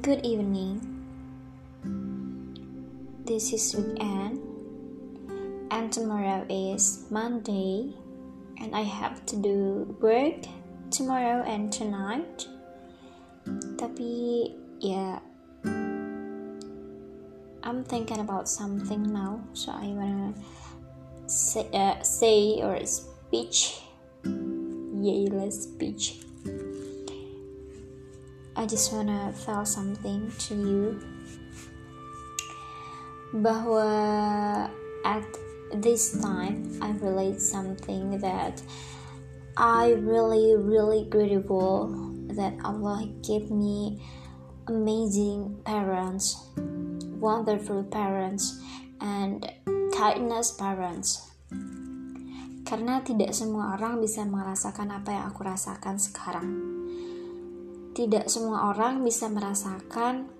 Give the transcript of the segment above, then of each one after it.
Good evening. This is weekend, and tomorrow is Monday, and I have to do work tomorrow and tonight. Tapi yeah, I'm thinking about something now, so I wanna say, uh, say or speech. Yay, let's speech. I just wanna tell something to you bahwa at this time I relate something that I really really grateful that Allah gave me amazing parents, wonderful parents, and kindness parents. Karena tidak semua orang bisa merasakan apa yang aku rasakan sekarang tidak semua orang bisa merasakan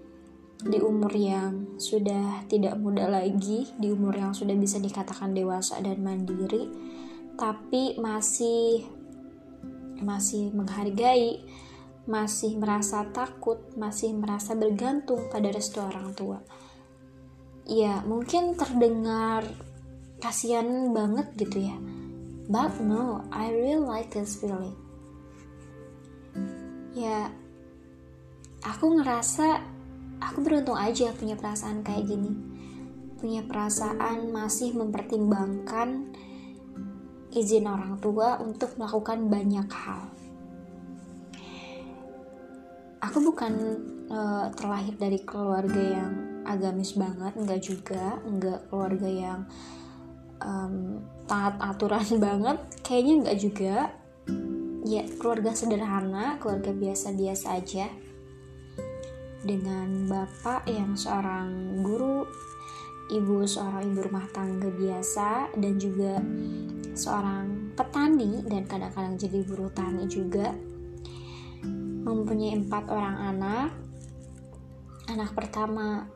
di umur yang sudah tidak muda lagi, di umur yang sudah bisa dikatakan dewasa dan mandiri, tapi masih masih menghargai, masih merasa takut, masih merasa bergantung pada restu orang tua. Ya, mungkin terdengar kasihan banget gitu ya. But no, I really like this feeling. Ya, aku ngerasa aku beruntung aja punya perasaan kayak gini. Punya perasaan masih mempertimbangkan izin orang tua untuk melakukan banyak hal. Aku bukan uh, terlahir dari keluarga yang agamis banget enggak juga enggak keluarga yang um, taat aturan banget kayaknya enggak juga ya keluarga sederhana keluarga biasa-biasa aja dengan bapak yang seorang guru, ibu seorang ibu rumah tangga biasa, dan juga seorang petani dan kadang-kadang jadi buruh tani juga. Mempunyai empat orang anak. Anak pertama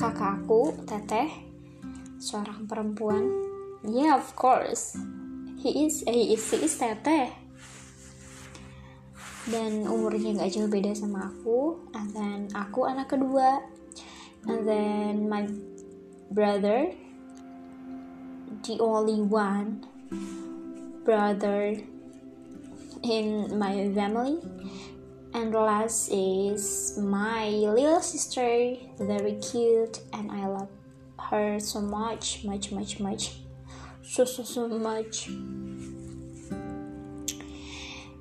kakakku, Teteh, seorang perempuan. Yeah, of course. He is, he is, he is Teteh dan umurnya gak jauh beda sama aku. And then aku anak kedua. And then my brother the only one brother in my family. And last is my little sister very cute and I love her so much much much much. So so so much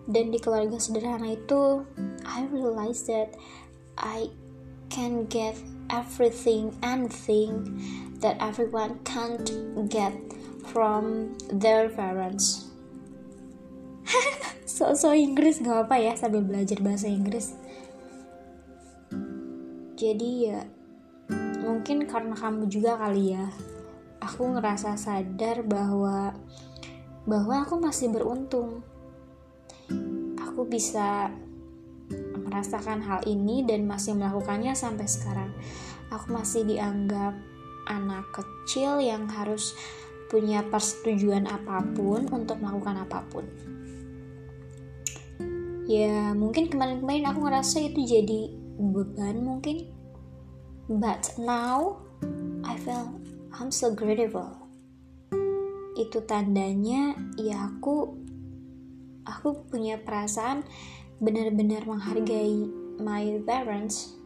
dan di keluarga sederhana itu I realize that I can get everything anything that everyone can't get from their parents. So so Inggris gak apa ya sambil belajar bahasa Inggris. Jadi ya mungkin karena kamu juga kali ya aku ngerasa sadar bahwa bahwa aku masih beruntung aku bisa merasakan hal ini dan masih melakukannya sampai sekarang. Aku masih dianggap anak kecil yang harus punya persetujuan apa pun untuk melakukan apa pun. Ya, mungkin kemarin-kemarin aku ngerasa itu jadi beban mungkin. But now, I feel I'm so grateful. Itu tandanya ya aku aku punya perasaan benar-benar menghargai my parents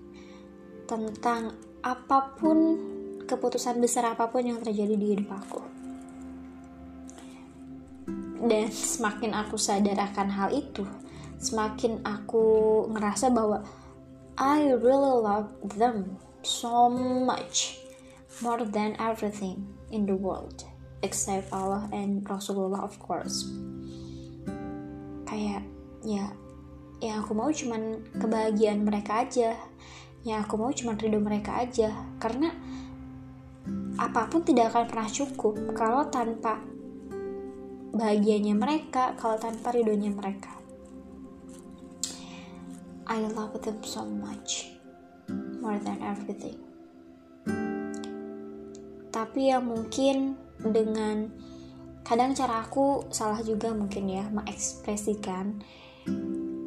tentang apa pun keputusan besar apa pun yang terjadi di hidup aku. Dan semakin aku sadar akan hal itu, semakin aku ngerasa bahwa I really love them so much more than everything in the world except Allah and Rasulullah of course kayak ya yang aku mau cuman kebahagiaan mereka aja. Yang aku mau cuman ridho mereka aja. Karena apa pun tidak akan pernah cukup kalau tanpa bahagianya mereka kalau tanpa ridhonya mereka. I love them so much more than everything. Tapi yang mungkin dengan kadang cara aku salah juga mungkin ya mengekspresikan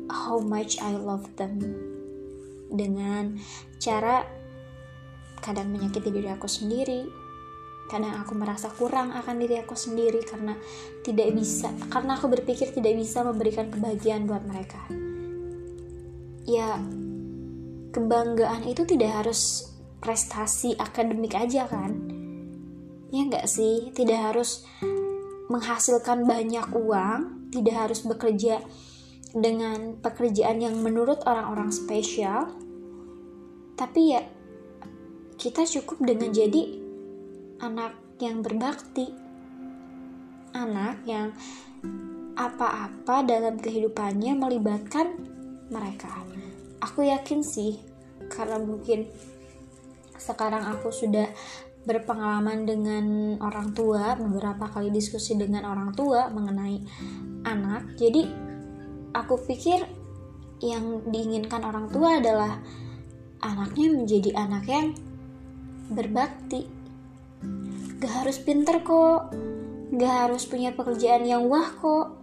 how much I love them. Dengan cara kadang menyakiti diri aku sendiri kadang aku merasa kurang akan diri aku sendiri karena tidak bisa karena aku berpikir tidak bisa memberikan kebahagiaan buat mereka. Ya kebanggaan itu tidak harus prestasi akademik aja kan? Ya enggak sih? Tidak harus menghasilkan banyak uang tidak harus bekerja dengan pekerjaan yang menurut orang-orang spesial tapi ya kita cukup dengan jadi anak yang berbakti, anak yang apa-apa dalam kehidupannya melibatkan mereka. Aku yakin sih, karena mungkin sekarang aku sudah berpengalaman dengan orang tua, beberapa kali diskusi dengan orang tua mengenai anak. Jadi, aku pikir yang diinginkan orang tua adalah anaknya menjadi anak yang berbakti, Gak harus pinter kok, gak harus punya pekerjaan yang wah kok.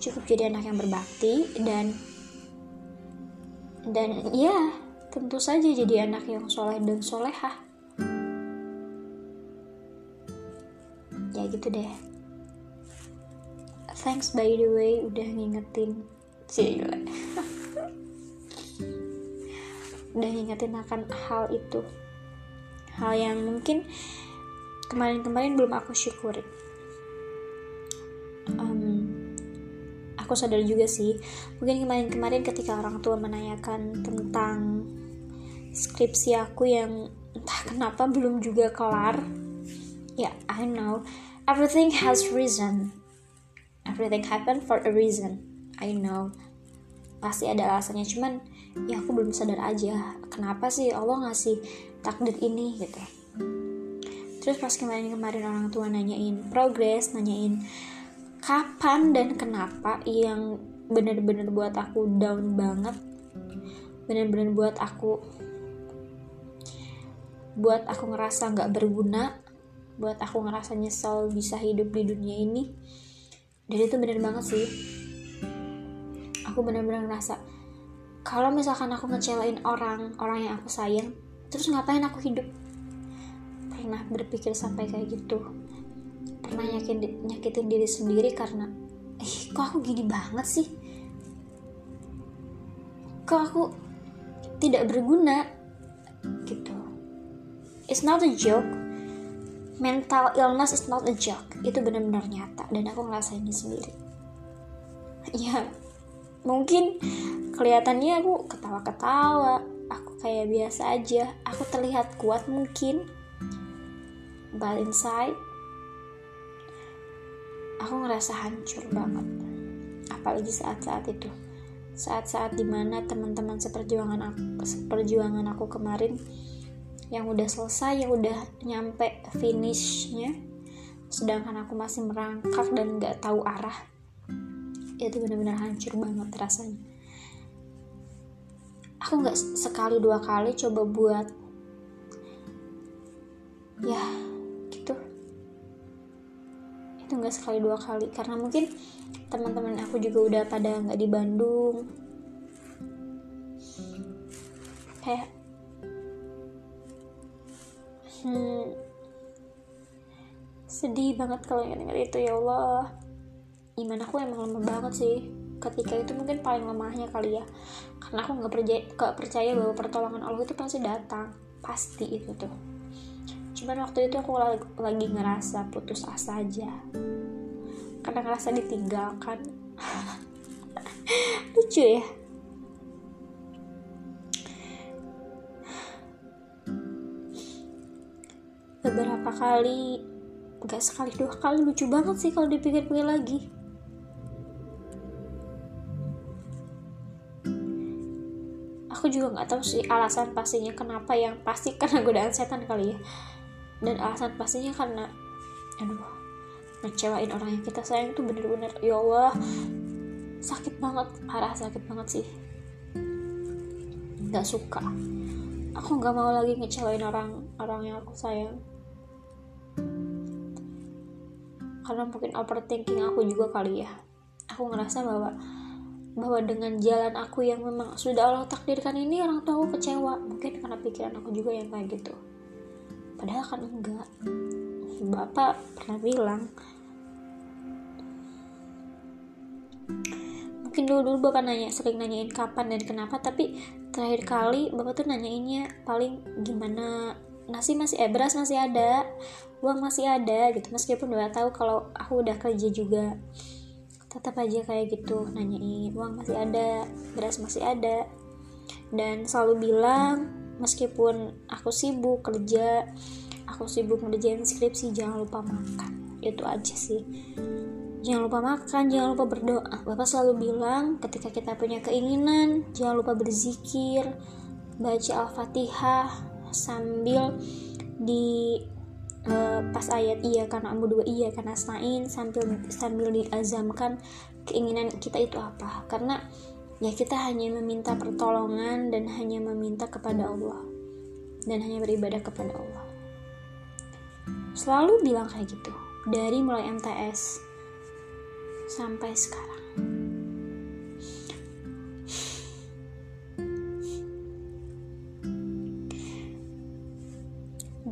Cukup jadi anak yang berbakti dan dan ya tentu saja jadi anak yang soleh dan solehah. Ya gitu deh. Thanks by the way udah ngingetin. Sih udah ngingetin akan hal itu. Hal yang mungkin kemarin-kemarin belum aku syukuri um, aku sadar juga sih mungkin kemarin-kemarin ketika orang tua menanyakan tentang skripsi aku yang entah kenapa belum juga kelar. Ya yeah, I know everything has reason. Everything happen for a reason. I know. Pasti ada alasannya. Cuman ya aku belum sadar aja. Kenapa sih Allah ngasih takdir ini gitu. Terus pas kemarin-kemarin orang tua nanyain progres nanyain kapan dan kenapa yang bener-bener buat aku down banget bener-bener buat aku buat aku ngerasa nggak berguna buat aku ngerasa nyesel bisa hidup di dunia ini. Dan itu bener banget sih. Aku bener-bener ngerasa kalau misalkan aku ngecewain orang orang yang aku sayang terus ngapain aku hidup? Pernah berpikir sampai kayak gitu. Pernah nyakitin, nyakitin diri sendiri karena eh kok aku gini banget sih? Kok aku tidak berguna? Gitu. It's not a joke mental illness is not a joke. Itu benar-benar nyata. Dan aku ngerasainnya sendiri. Ya mungkin kelihatannya aku ketawa-ketawa. Aku kayak biasa aja. Aku terlihat kuat mungkin. But inside aku ngerasa hancur banget. Apalagi saat-saat itu. Saat-saat di mana teman-teman seperjuangan aku seperjuangan aku kemarin yang udah selesai yang udah nyampe finishnya sedangkan aku masih merangkak dan nggak tahu arah itu benar-benar hancur banget rasanya. Aku nggak sekali dua kali coba buat ya itu nggak sekali dua kali karena mungkin teman-teman aku juga udah pada nggak di Bandung. Kayak hmm, sedih banget kalau ingat-ingat itu ya Allah. Iman aku emang lemah banget sih. Ketika itu mungkin paling lemahnya kali ya. Karena aku nggak percaya gak percaya bahwa pertolongan Allah itu pasti datang. Pasti itu tuh. Cuman waktu itu aku lagi ngerasa putus asa aja. Karena ngerasa ditinggalkan. Lucu ya beberapa kali. Gak sekali dua kali. Lucu banget sih kalau dipikir-pikir lagi. Aku juga nggak tahu sih alasan pastinya kenapa yang pasti karena godaan setan kali ya. Dan alasan pastinya karena aduh ngecewain orang yang kita sayang itu bener-bener ya Allah sakit banget parah sakit banget sih. Nggak suka. Aku nggak mau lagi ngecewain orang orang yang aku sayang karena mungkin overthinking aku juga kali ya. Aku ngerasa bahwa bahwa dengan jalan aku yang memang sudah Allah takdirkan ini orang tua aku kecewa. Mungkin karena pikiran aku juga yang kayak gitu. Padahal kan enggak. Bapak pernah bilang mungkin dulu dulu bapak nanya sering nanyain kapan dan kenapa tapi terakhir kali bapak tuh nanyainnya paling gimana nasi masih eh beras masih ada uang masih ada gitu. Meskipun udah tahu kalau aku udah kerja juga. Tetap aja kayak gitu nanyain uang masih ada beras masih ada. Dan selalu bilang meskipun aku sibuk kerja aku sibuk ngerjain skripsi jangan lupa makan. Itu aja sih. Jangan lupa makan jangan lupa berdoa. Bapak selalu bilang ketika kita punya keinginan jangan lupa berzikir baca al-fatihah sambil di uh, pas ayat iya karena ambu dua iya karena stain sambil sambil diazamkan keinginan kita itu apa. Karena ya kita hanya meminta pertolongan dan hanya meminta kepada Allah. Dan hanya beribadah kepada Allah. Selalu bilang kayak gitu. Dari mulai MTS sampai sekarang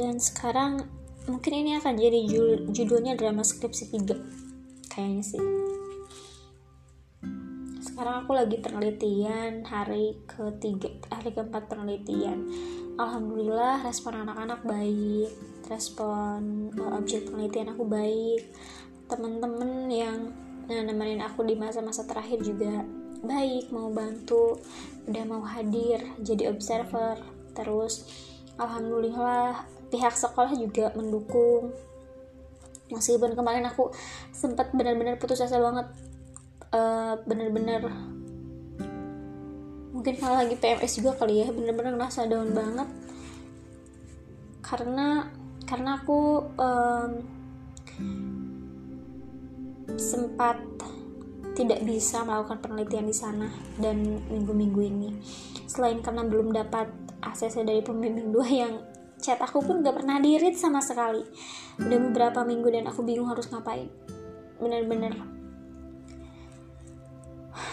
dan sekarang mungkin ini akan jadi judulnya drama skripsi 3 kayaknya sih. Sekarang aku lagi penelitian hari ketiga hari keempat penelitian. Alhamdulillah respon anak-anak baik. Respon uh, objek penelitian aku baik. Temen-temen yang nah, nemenin aku di masa-masa terakhir juga baik mau bantu udah mau hadir jadi observer. Terus alhamdulillah pihak sekolah juga mendukung. Meskipun kemarin aku sempat benar-benar putus asa banget. Uh, benar-benar mungkin malah lagi PMS juga kali ya bener-bener ngerasa down banget. Karena karena aku um, sempat tidak bisa melakukan penelitian di sana dan minggu-minggu ini. Selain karena belum dapat akses dari pembimbing dua yang chat aku pun gak pernah dirit sama sekali. Udah beberapa minggu dan aku bingung harus ngapain. Bener-bener.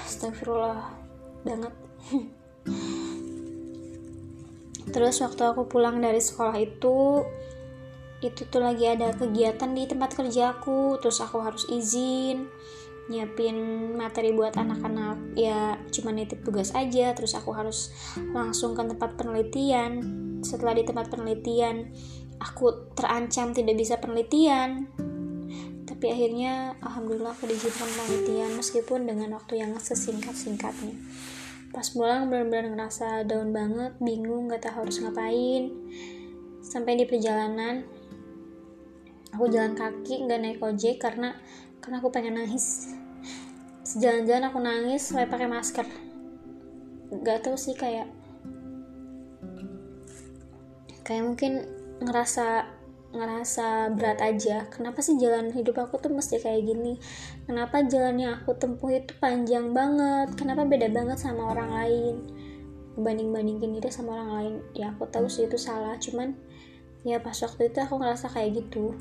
Astagfirullah banget. Terus waktu aku pulang dari sekolah itu itu tuh lagi ada kegiatan di tempat kerjaku terus aku harus izin nyiapin materi buat anak-anak. Ya cuma nitip tugas aja. Terus aku harus langsung ke tempat penelitian setelah di tempat penelitian aku terancam tidak bisa penelitian. Tapi akhirnya alhamdulillah aku diizinkan penelitian meskipun dengan waktu yang sesingkat-singkatnya. Pas pulang benar-benar ngerasa down banget bingung gak tahu harus ngapain. Sampai di perjalanan aku jalan kaki nggak naik ojek karena karena aku pengen nangis. Sejalan-jalan aku nangis sampai pakai masker. Gak tau sih kayak kayak mungkin ngerasa ngerasa berat aja. Kenapa sih jalan hidup aku tuh mesti kayak gini? Kenapa jalan yang aku tempuh itu panjang banget? Kenapa beda banget sama orang lain? Banding bandingin diri sama orang lain ya aku tahu sih itu salah. Cuman ya pas waktu itu aku ngerasa kayak gitu.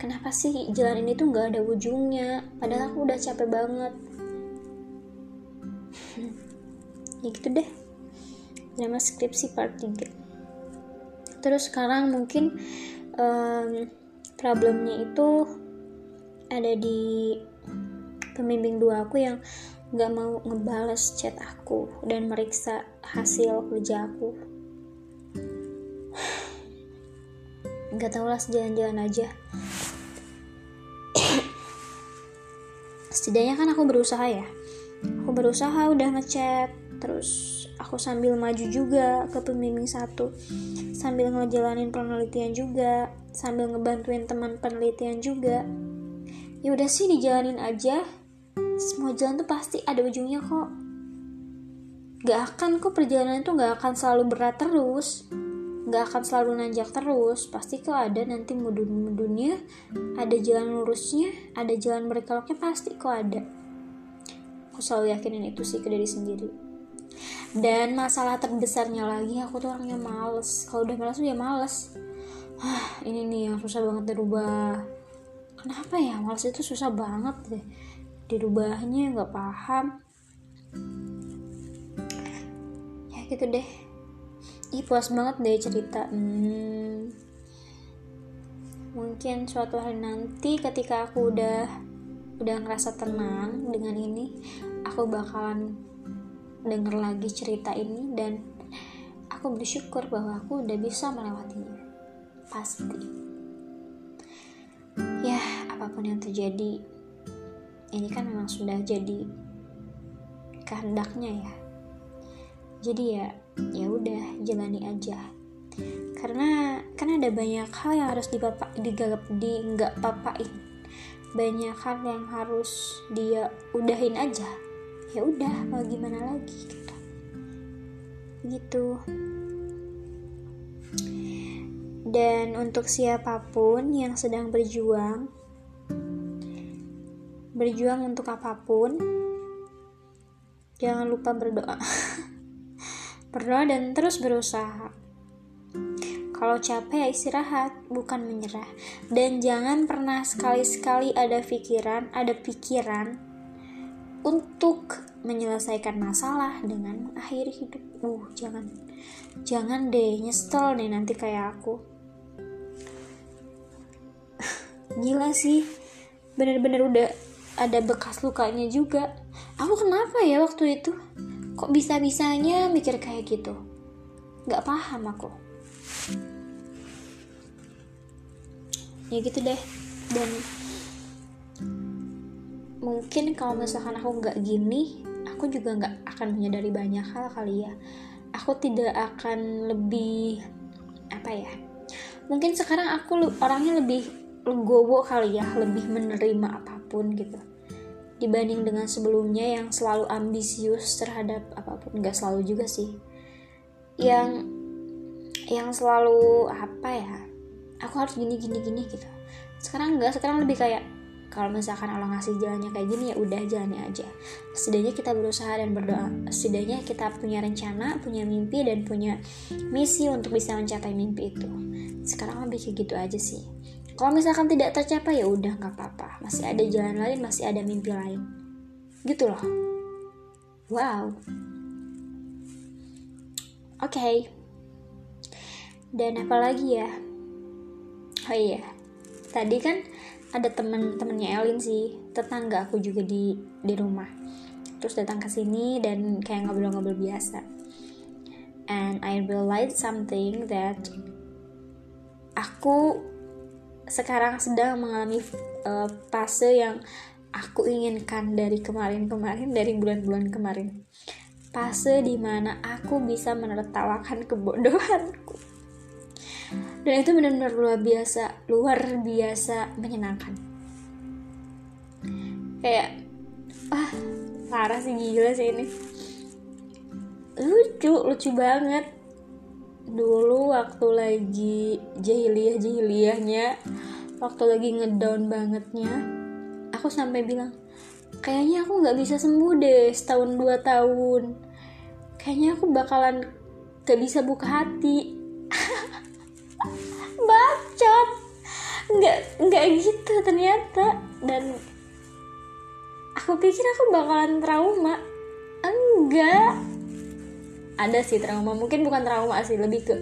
Kenapa sih jalan ini tuh nggak ada ujungnya? Padahal aku udah capek banget. Ya gitu deh. Drama skripsi part 3 terus sekarang mungkin um, problemnya itu ada di pembimbing dua aku yang nggak mau ngebales chat aku dan meriksa hasil kerja aku. Nggak tau lah sejalan-jalan aja. Setidaknya kan aku berusaha ya. Aku berusaha udah ngechat terus aku sambil maju juga ke pembimbing satu. Sambil ngejalanin penelitian juga sambil ngebantuin teman penelitian juga. Ya udah sih dijalanin aja. Semua jalan tuh pasti ada ujungnya kok. Gak akan kok perjalanan itu gak akan selalu berat terus. Nggak akan selalu nanjak terus. Pasti kok ada nanti mudun-mudunnya ada jalan lurusnya ada jalan berkeloknya pasti kok ada. Aku selalu yakinin itu sih ke diri sendiri dan masalah terbesarnya lagi aku tuh orangnya males. Kalau udah males tuh ya males. Hah, ini nih yang susah banget dirubah. Kenapa ya? Males itu susah banget deh dirubahnya nggak paham. Ya gitu deh. Ih puas banget deh cerita. Hmm, mungkin suatu hari nanti ketika aku udah udah ngerasa tenang dengan ini aku bakalan denger lagi cerita ini dan aku bersyukur bahwa aku udah bisa melewatinya. Pasti. Ya apa pun yang terjadi ini kan memang sudah jadi kehendaknya ya. Jadi ya ya udah jalani aja. Karena kan ada banyak hal yang harus dibapak digagap di nggak papain. Banyak hal yang harus dia udahin aja ya udah mau gimana lagi gitu. Gitu. Dan untuk siapa pun yang sedang berjuang berjuang untuk apa pun jangan lupa berdoa. Berdoa dan terus berusaha. Kalau capek ya istirahat, bukan menyerah. Dan jangan pernah sekali-sekali ada pikiran, ada pikiran untuk menyelesaikan masalah dengan mengakhiri hidup. Uh, jangan. Jangan deh, nyesel deh nanti kayak aku. Gila sih. Bener-bener udah ada bekas lukanya juga. Aku kenapa ya waktu itu? Kok bisa-bisanya mikir kayak gitu? Gak paham aku. Ya gitu deh. Dan mungkin kalau misalkan aku nggak gini aku juga nggak akan menyadari banyak hal kali ya. Aku tidak akan lebih apa ya mungkin sekarang aku orangnya lebih legowo kali ya lebih menerima apa pun gitu. Dibanding dengan sebelumnya yang selalu ambisius terhadap apa pun nggak selalu juga sih. Yang yang selalu apa ya aku harus gini gini gini gitu. Sekarang enggak sekarang lebih kayak kalau misalkan Allah ngasih jalannya kayak gini ya udah jalannya aja. Setidaknya kita berusaha dan berdoa. Setidaknya kita punya rencana punya mimpi dan punya misi untuk bisa mencapai mimpi itu. Sekarang lebih kayak gitu aja sih. Kalau misalkan tidak tercapai ya udah nggak apa-apa. Masih ada jalan lain masih ada mimpi lain. Gitu loh. Wow. Oke. Okay. dan apalagi ya? Oh iya. Tadi kan ada temen-temennya Elin sih. Tetangga aku juga di di rumah. Terus datang ke sini dan kayak ngobrol-ngobrol biasa. And I realized something that aku sekarang sedang mengalami uh, fase yang aku inginkan dari kemarin-kemarin dari bulan-bulan kemarin. Fase di mana aku bisa menertawakan kebodohanku dan itu benar-benar luar biasa luar biasa menyenangkan. Kayak ah parah sih gila sih ini. Lucu lucu banget. Dulu waktu lagi jahiliyah jahiliyahnya waktu lagi ngedown bangetnya aku sampai bilang kayaknya aku nggak bisa sembuh deh setahun dua tahun. Kayaknya aku bakalan gak bisa buka hati bacot. Nggak nggak gitu ternyata. Dan aku pikir aku bakalan trauma. Enggak. Ada sih trauma. Mungkin bukan trauma sih lebih ke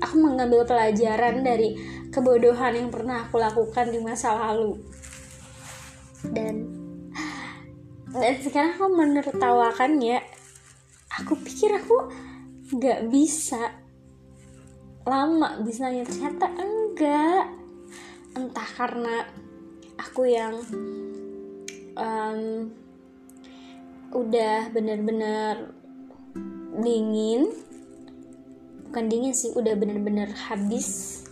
aku mengambil pelajaran dari kebodohan yang pernah aku lakukan di masa lalu. Dan dan sekarang aku menertawakannya. Aku pikir aku nggak bisa lama bisanya ternyata enggak. Entah karena aku yang um, udah bener-bener dingin. Bukan dingin sih udah bener-bener habis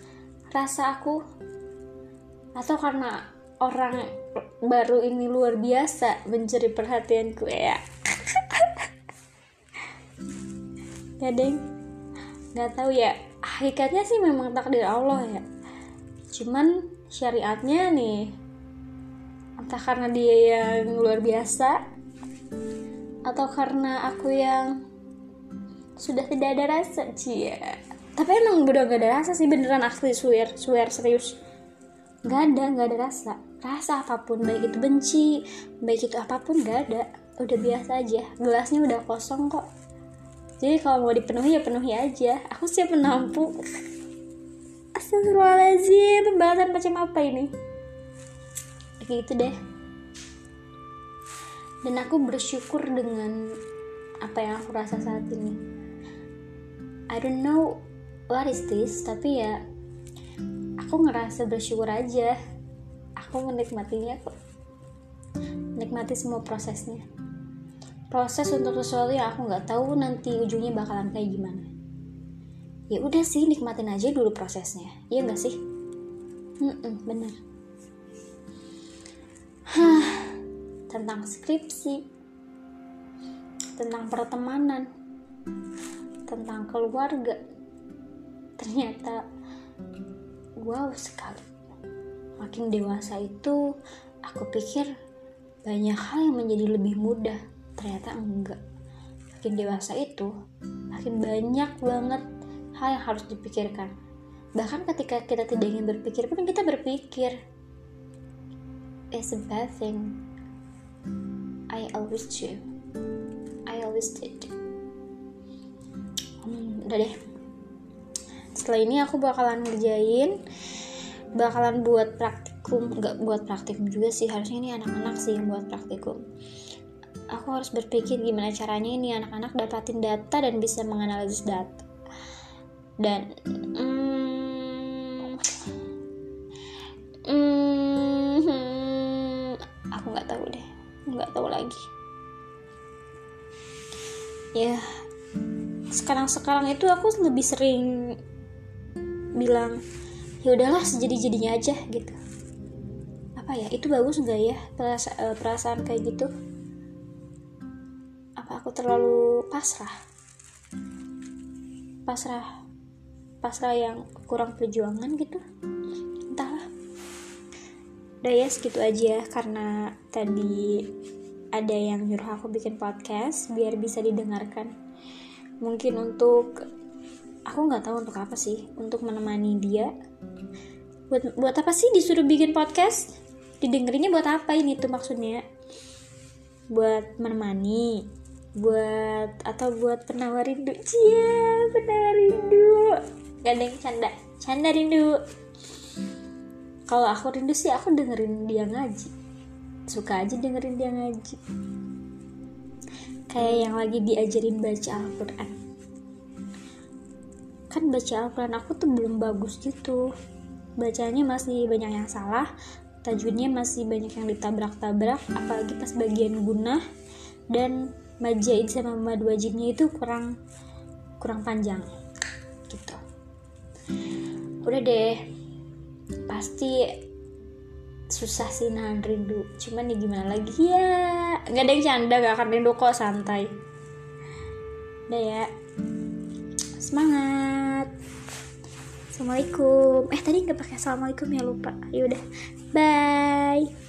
rasa aku. Atau karena orang baru ini luar biasa mencuri perhatianku ya. Ya deng nggak tahu ya hakikatnya sih memang takdir Allah ya. Cuman syariatnya nih entah karena dia yang luar biasa atau karena aku yang sudah tidak ada rasa cia tapi emang udah gak ada rasa sih beneran asli swear swear serius. Gak ada gak ada rasa. Rasa apa pun baik itu benci baik itu apa pun gak ada. Udah biasa aja gelasnya udah kosong kok jadi kalau mau dipenuhi ya penuhi aja. Aku siap menampung. Astagfirullahaladzim pembahasan macam apa ini? Kayak gitu deh. Dan aku bersyukur dengan apa yang aku rasa saat ini. I don't know what is this tapi ya aku ngerasa bersyukur aja. Aku menikmatinya kok. Nikmati semua prosesnya proses untuk sesuatu yang aku nggak tahu nanti ujungnya bakalan kayak gimana. Ya udah sih nikmatin aja dulu prosesnya. Iya nggak sih? Mm-mm, bener. Hah, tentang skripsi tentang pertemanan tentang keluarga. Ternyata wow sekali makin dewasa itu aku pikir banyak hal yang menjadi lebih mudah ternyata enggak. Makin dewasa itu makin banyak banget hal yang harus dipikirkan. Bahkan ketika kita tidak ingin berpikir pun kita berpikir it's a bad thing. I always do. I always did. Hmm, udah deh. Setelah ini aku bakalan ngerjain bakalan buat praktikum. Nggak buat praktikum juga sih harusnya ini anak-anak sih yang buat praktikum aku harus berpikir gimana caranya ini anak-anak dapatin data dan bisa menganalisis data. Dan hmm, hmm, aku nggak tahu deh. Nggak tahu lagi. Ya sekarang-sekarang itu aku lebih sering bilang ya udahlah sejadi jadinya aja gitu. Apa ya itu bagus nggak ya perasaan, perasaan kayak gitu aku terlalu pasrah. Pasrah pasrah yang kurang perjuangan gitu. Entahlah. Udah ya segitu aja. Karena tadi ada yang nyuruh aku bikin podcast biar bisa didengarkan. Mungkin untuk aku nggak tahu untuk apa sih untuk menemani dia. Buat buat apa sih disuruh bikin podcast? Didengerinnya buat apa ini tuh maksudnya? Buat menemani buat atau buat penawar rindu. Cia penawar rindu. Yang canda canda rindu. Kalau aku rindu sih aku dengerin dia ngaji. Suka aja dengerin dia ngaji. Kayak yang lagi diajarin baca Al-Quran. Kan baca Al-Quran aku tuh belum bagus gitu. Bacanya masih banyak yang salah tajwidnya masih banyak yang ditabrak-tabrak apalagi pas bagian gunah dan majaid sama mad wajibnya itu kurang kurang panjang gitu. Udah deh pasti susah sih nahan rindu. Cuman nih gimana lagi? Ya nggak ada yang canda gak akan rindu kok santai. Udah ya. Semangat. Assalamualaikum. Eh tadi nggak pakai assalamualaikum ya lupa. Yaudah. Bye